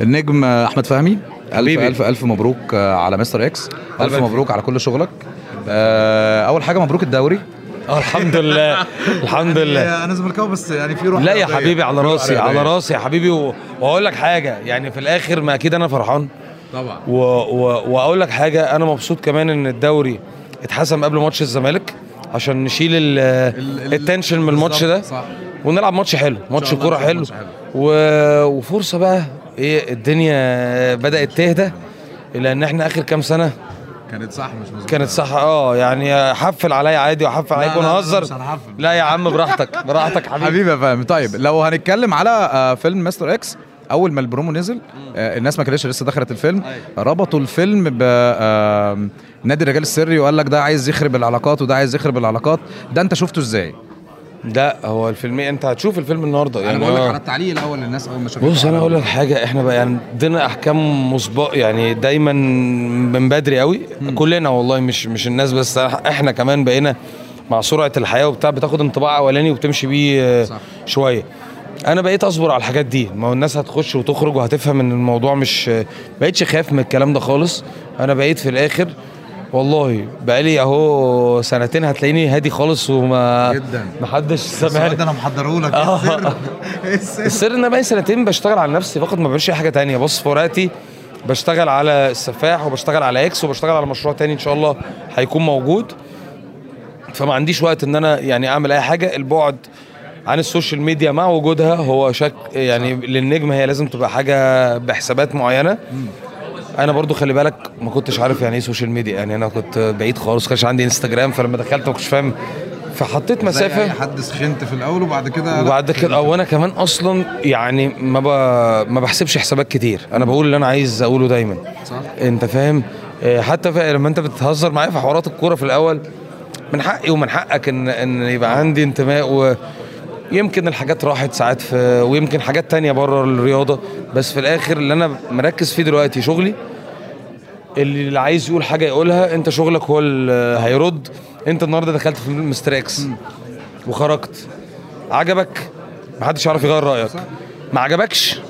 النجم أحمد فهمي. ألف. ألف ألف مبروك آه، على مستر إكس. ألف مبروك على كل شغلك. آه، أول حاجة مبروك الدوري. آه الحمد لله. الحمد لله. أنا زملكاوي بس يعني في روح لا يا. حبيبي على راسي على. راسي يا حبيبي. وأقول لك حاجة يعني في الآخر ما أكيد أنا فرحان. طبعا. و... و... وأقول لك حاجة أنا مبسوط كمان إن الدوري اتحسم قبل ماتش الزمالك عشان نشيل ال... ال- ال tension من الماتش ده. صح. ونلعب ماتش حلو ماتش كورة حلو. حلو. و... وفرصة بقى إيه الدنيا بدأت تهدى لأن إحنا آخر كام سنة؟ كانت صح مش مظبوط. كانت صح آه يعني حفل عليا عادي وحفل عليك لا، لا، ونهزر. هنحفل. لا يا عم براحتك براحتك حبيبي. حبيبي يا فهمي. طيب لو هنتكلم على آه، فيلم مستر إكس أول ما البرومو نزل آه، الناس ما كانتش لسه دخلت الفيلم ربطوا الفيلم ب نادي الرجال السري وقال لك ده عايز يخرب العلاقات وده عايز يخرب العلاقات. ده أنت شفته إزاي؟ ده هو الفيلم أنت هتشوف الفيلم النهارده يعني آه. التعليق الأول للناس أول ما شافته بص أنا أقول لك حاجة إحنا بقى يعني عندنا أحكام مسبق يعني دايما من بدري قوي كلنا والله مش مش الناس بس إحنا كمان بقينا مع سرعة الحياة وبتاع بتاخد انطباع أولاني وبتمشي بيه آه، صح. شوية. أنا بقيت أصبر على الحاجات دي. ما هو الناس هتخش وتخرج وهتفهم إن الموضوع مش بقيتش خايف من الكلام ده خالص. أنا بقيت في الآخر والله بقالي أهو سنتين هتلاقيني هادي خالص وما جدا. محدش سامعني. أنا محضره لك آه. إيه السر؟ السر إن أنا بقالي سنتين بشتغل على نفسي فقط ما بعملش أي حاجة تانية. بص في ورقتي بشتغل على السفاح وبشتغل على إكس وبشتغل على مشروع تاني إن شاء الله هيكون موجود. فما عنديش وقت إن أنا يعني أعمل أي حاجة. البعد عن ال social media مع وجودها هو شك يعني للنجم هي لازم تبقى حاجة بحسابات معينة. أنا برضو خلي بالك ما كنتش عارف يعني إيه social media يعني أنا كنت بعيد خالص كانش عندي انستجرام فلما دخلت ما كنتش فاهم. فحطيت مسافة. حد سخنت في الأول وبعد كده وبعد كده أو أنا كمان أصلا يعني ما ب... ما بحسبش حسابات كتير. أنا بقول اللي أنا عايز أقوله دايما. صح. أنت فاهم؟ آه، حتى في... لما أنت بتهزر معايا في حوارات الكورة في الأول من حقي ومن حقك ان إن يبقى عندي انتماء ويمكن الحاجات راحت ساعات في ويمكن حاجات تانية بره الرياضة بس في الآخر اللي أنا مركز فيه دلوقتي شغلي اللي عايز يقول حاجة يقولها أنت شغلك هو اللي هيرد. أنت النهارده دخلت في فيلم مستر إكس وخرجت. عجبك؟ محدش يعرف يغير رأيك. ما عجبكش؟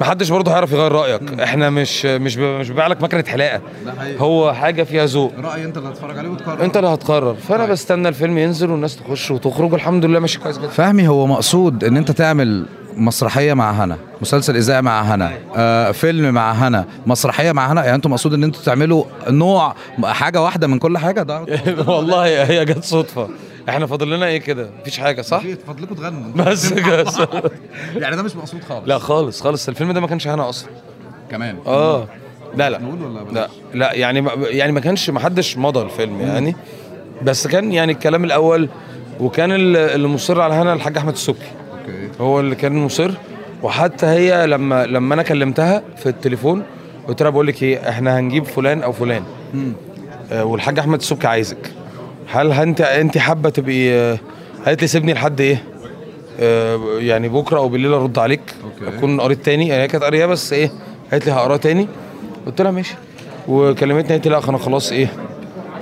محدش برضه هيعرف يغير رأيك. إحنا مش مش مش ببيع لك مكنة حلاقة. ده حقيقي. هو حاجة فيها ذوق. رأي انت اللي هتتفرج عليه وتقرر. انت اللي هتقرر. فأنا بستنى الفيلم ينزل والناس تخش وتخرج. والحمد لله ماشي كويس جدا. فهمي هو مقصود إن أنت تعمل مسرحية مع هنا مسلسل إذاعي مع هنا آه فيلم مع هنا مسرحية مع هنا. يعني أنتم مقصود إن أنتوا تعملوا نوع حاجة واحدة من كل حاجة؟ ده والله هي جت صدفة. إحنا فاضل لنا إيه كده؟ مفيش حاجة صح؟ فضلكم تغنوا. بس كده يعني ده مش مقصود خالص. لا خالص خالص. الفيلم ده ما كانش هنا أصلا. كمان؟ آه. لا لا. نقول ولا؟ لا. لا يعني ما يعني ما كانش ما حدش مضى الفيلم يعني. بس كان يعني الكلام الأول وكان ال- اللي مصر على هنا الحاج أحمد السبكي. okay. هو اللي كان مصر. وحتى هي لما لما أنا كلمتها في التليفون قلت لها بقول لك إيه إحنا هنجيب فلان أو فلان. آه والحاج أحمد السبكي عايزك. هل انت انت حابة تبقي قالت لي سيبني لحد إيه؟ آه يعني بكرة أو بالليل ارد عليك. okay. أكون قريت تاني. يعني هي كانت قاريه بس إيه قالت لي هقراه تاني. قلت لها ماشي. وكلمتني قالت لي لا أنا خلاص إيه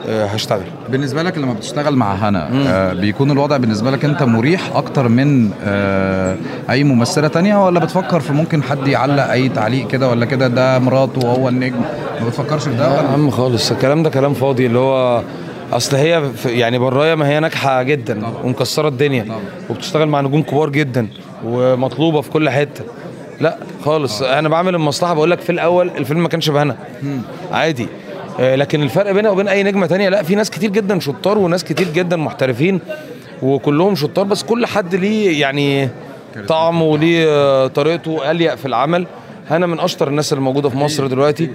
آه هشتغل. بالنسبة لك لما بتشتغل مع هنا آه بيكون الوضع بالنسبة لك انت مريح أكتر من آه اي ممثلة تانية ولا بتفكر في ممكن حد يعلق اي تعليق كده ولا كده ده مراته وهو النجم؟ ما بتفكرش في ده يا عم خالص. الكلام ده كلام فاضي اللي هو أصل هي يعني برايا ما هي ناجحة جدا طبعا. ومكسرة الدنيا طبعا. وبتشتغل مع نجوم كبار جدا ومطلوبة في كل حتة. لا خالص. أنا بعمل المصلحة بقول لك في الأول الفيلم ما كانش بهنا. عادي. آه، لكن الفرق بينها وبين أي نجمة تانية لا في ناس كتير جدا شطار وناس كتير جدا محترفين وكلهم شطار بس كل حد ليه يعني طعمه وليه آه، طريقته أليق في العمل. هنا من أشطر الناس اللي موجوده في مصر دلوقتي.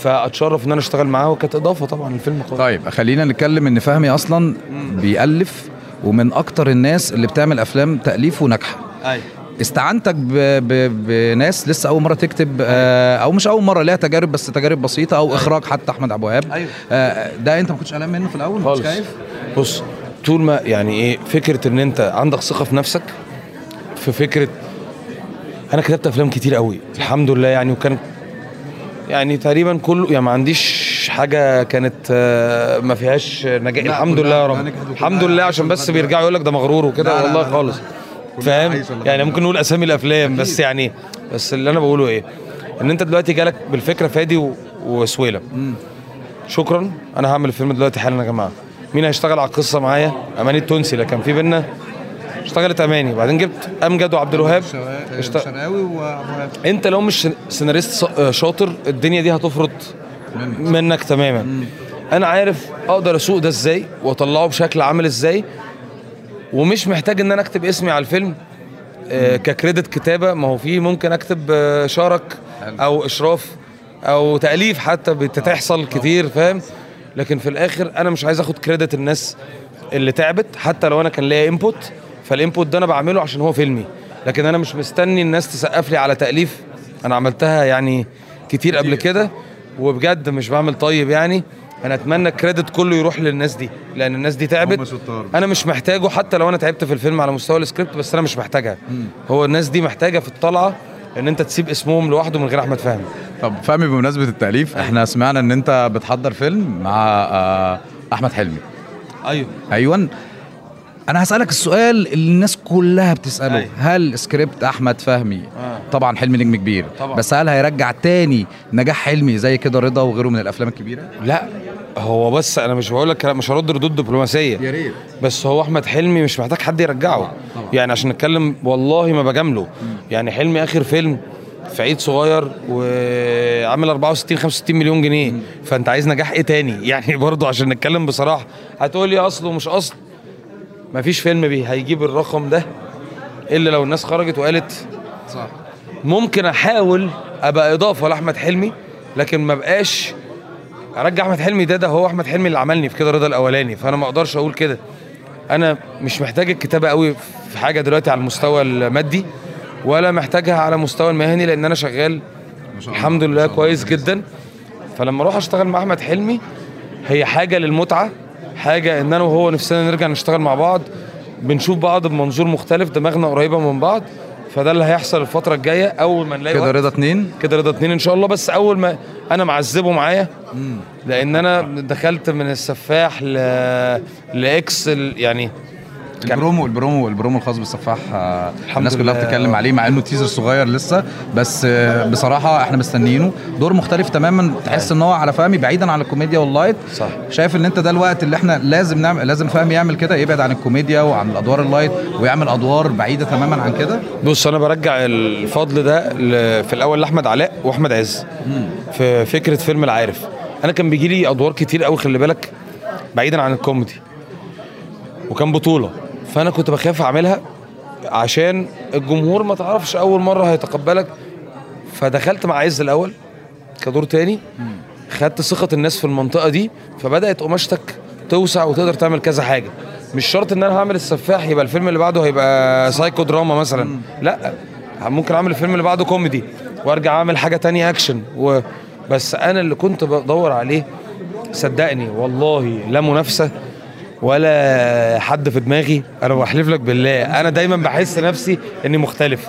فأتشرف إن أنا أشتغل معاه وكانت إضافة طبعا للفيلم خالص. طيب خلينا نتكلم إن فهمي أصلا بيألف ومن أكتر الناس اللي بتعمل أفلام تأليف وناجحة. أيوه استعنتك. بناس لسه أول مرة تكتب آه أو مش أول مرة ليها تجارب بس تجارب بسيطة أو إخراج حتى أحمد أبو وهاب أيوة. آه ده أنت ما كنتش قلقان منه في الأول؟ خالص. خايف؟ بص طول ما يعني إيه فكرة إن أنت عندك ثقة في نفسك في فكرة أنا كتبت أفلام كتير قوي الحمد لله يعني وكان يعني تقريبا كله يعني ما عنديش حاجة كانت آه، ما فيهاش نجاح. الحمد لله يا رب. الحمد لله عشان بس بيرجعوا يقول لك ده مغرور وكده. والله. خالص. فاهم؟ يعني ممكن نقول أسامي الأفلام بس يعني بس اللي أنا بقوله إيه؟ إن أنت دلوقتي جالك بالفكرة فادي و- وسويلم شكرا. أنا هعمل الفيلم دلوقتي حالا يا جماعة. مين هيشتغل على القصة معايا؟ أماني التونسي اللي كان في بينا اشتغلت أماني. وبعدين جبت امجد وعبد الوهاب. اشت- شرقاوي و أنت لو مش سيناريست ص- شاطر الدنيا دي هتفرط منك. تماما. أنا عارف أقدر أسوق ده إزاي وأطلعه بشكل عامل إزاي ومش محتاج إن أنا أكتب اسمي على الفيلم. آه، ك credit كتابة ما هو في ممكن أكتب آه، شارك أو إشراف أو تأليف حتى بتحصل كتير فاهم؟ لكن في الآخر أنا مش عايز آخد credit الناس اللي تعبت. حتى لو أنا كان ليا input فال input ده أنا بعمله عشان هو فيلمي. لكن أنا مش مستني الناس تسقف لي على تأليف. أنا عملتها يعني كتير قبل كده. وبجد مش بعمل طيب يعني. أنا أتمنى ال credit كله يروح للناس دي. لأن الناس دي تعبت. أنا مش محتاجه. حتى لو أنا تعبت في الفيلم على مستوى السكريبت بس أنا مش محتاجها. هو الناس دي محتاجة في الطلعة إن أنت تسيب اسمهم لوحده من غير أحمد فهمي. طب فهمي بمناسبة التأليف إحنا سمعنا إن أنت بتحضر فيلم مع آه، أحمد حلمي. أيوه. أيوه. أنا هسألك السؤال اللي الناس كلها بتسأله. أيوة. هل سكريبت أحمد فهمي؟ آه. طبعا حلمي نجم كبير. طبعا. بس هل هيرجع تاني نجاح حلمي زي كده رضا وغيره من الأفلام الكبيرة؟ لا هو بس أنا مش بقول لك مش هرد ردود دبلوماسية. ريت. بس هو أحمد حلمي مش محتاج حد يرجعه. يعني عشان نتكلم والله ما بجامله. يعني حلمي آخر فيلم في عيد صغير وعامل 64 65 مليون جنيه. فأنت عايز نجاح إيه تاني؟ يعني برضه عشان نتكلم بصراحة. هتقول لي اصل ومش أصل؟ مفيش فيلم بي هيجيب الرقم ده إلا لو الناس خرجت وقالت صح. ممكن أحاول أبقى إضافة لأحمد حلمي لكن ما بقاش أرجع أحمد حلمي. ده ده هو أحمد حلمي اللي عملني في كده رضا الأولاني فأنا ما أقدرش أقول كده. أنا مش محتاج الكتابة قوي في حاجة دلوقتي على المستوى المادي ولا محتاجها على مستوى المهني لأن أنا شغال الحمد لله كويس. جدا. فلما أروح أشتغل مع أحمد حلمي هي حاجة للمتعة حاجة إن أنا وهو نفسنا نرجع نشتغل مع بعض بنشوف بعض بمنظور مختلف دماغنا قريبة من بعض فده اللي هيحصل الفترة الجاية أول ما نلاقي كده. رضا اتنين كده رضا اتنين إن شاء الله بس أول ما أنا معذبه معايا لأن أنا دخلت من السفاح ل... لإكس ال- يعني البرومو البرومو البرومو الخاص بالسفاح آه، الناس كلها. بتتكلم عليه مع إنه تيزر صغير لسه بس آه، بصراحة إحنا مستنيينه. دور مختلف تماما. تحس إن هو على فهمي بعيدا عن الكوميديا واللايت. صح. شايف إن أنت ده الوقت اللي إحنا لازم نعمل لازم فهمي يعمل كده يبعد عن الكوميديا وعن الأدوار اللايت ويعمل أدوار بعيدة تماما عن كده. بص أنا برجع الفضل ده في الأول لأحمد علاء وأحمد عز. في فكرة فيلم العارف. أنا كان بيجي لي أدوار كتير قوي خلي بالك بعيدا عن الكوميدي. وكان بطولة. فأنا كنت بخاف أعملها عشان الجمهور ما تعرفش أول مرة هيتقبلك. فدخلت مع عز الأول كدور تاني خدت ثقة الناس في المنطقة دي فبدأت قماشتك توسع وتقدر تعمل كذا حاجة. مش شرط إن أنا هعمل السفاح يبقى الفيلم اللي بعده هيبقى psycho drama مثلا. لأ ممكن أعمل الفيلم اللي بعده كوميدي وأرجع أعمل حاجة تانية اكشن و... بس أنا اللي كنت بدور عليه صدقني والله لا منافسة. ولا حد في دماغي أنا بحلف لك بالله أنا دايما بحس نفسي إني مختلف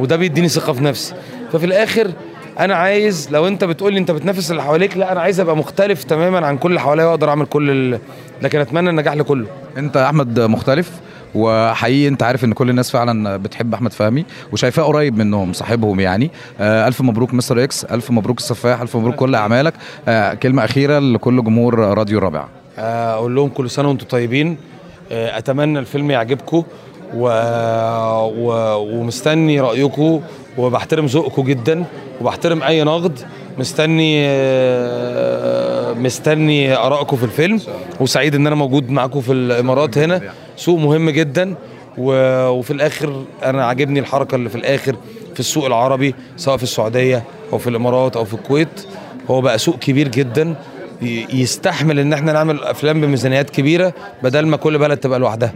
وده بيديني ثقة في نفسي. ففي الآخر أنا عايز لو أنت بتقول لي أنت بتنافس اللي حواليك لا أنا عايز أبقى مختلف تماما عن كل اللي حواليا وأقدر أعمل كل ال... لكن أتمنى النجاح لكله. أنت يا أحمد مختلف وحقيقي أنت عارف إن كل الناس فعلا بتحب أحمد فهمي وشايفاه قريب منهم صاحبهم يعني. آه ألف مبروك مستر إكس ألف مبروك السفاح ألف مبروك كل أعمالك. آه كلمة أخيرة لكل جمهور راديو الرابع. أقول لهم كل سنة وأنتم طيبين. آه، أتمنى الفيلم يعجبكم و... و... ومستني رأيكم وبحترم ذوقكم جدا وبحترم أي نقد. مستني آه، مستني آرائكم في الفيلم وسعيد إن أنا موجود معاكم في الإمارات هنا. سوق مهم جدا و... وفي الآخر أنا عاجبني الحركة اللي في الآخر في السوق العربي سواء في السعودية أو في الإمارات أو في الكويت. هو بقى سوق كبير جدا يستحمل إن إحنا نعمل أفلام بميزانيات كبيرة بدل ما كل بلد تبقى لوحدها.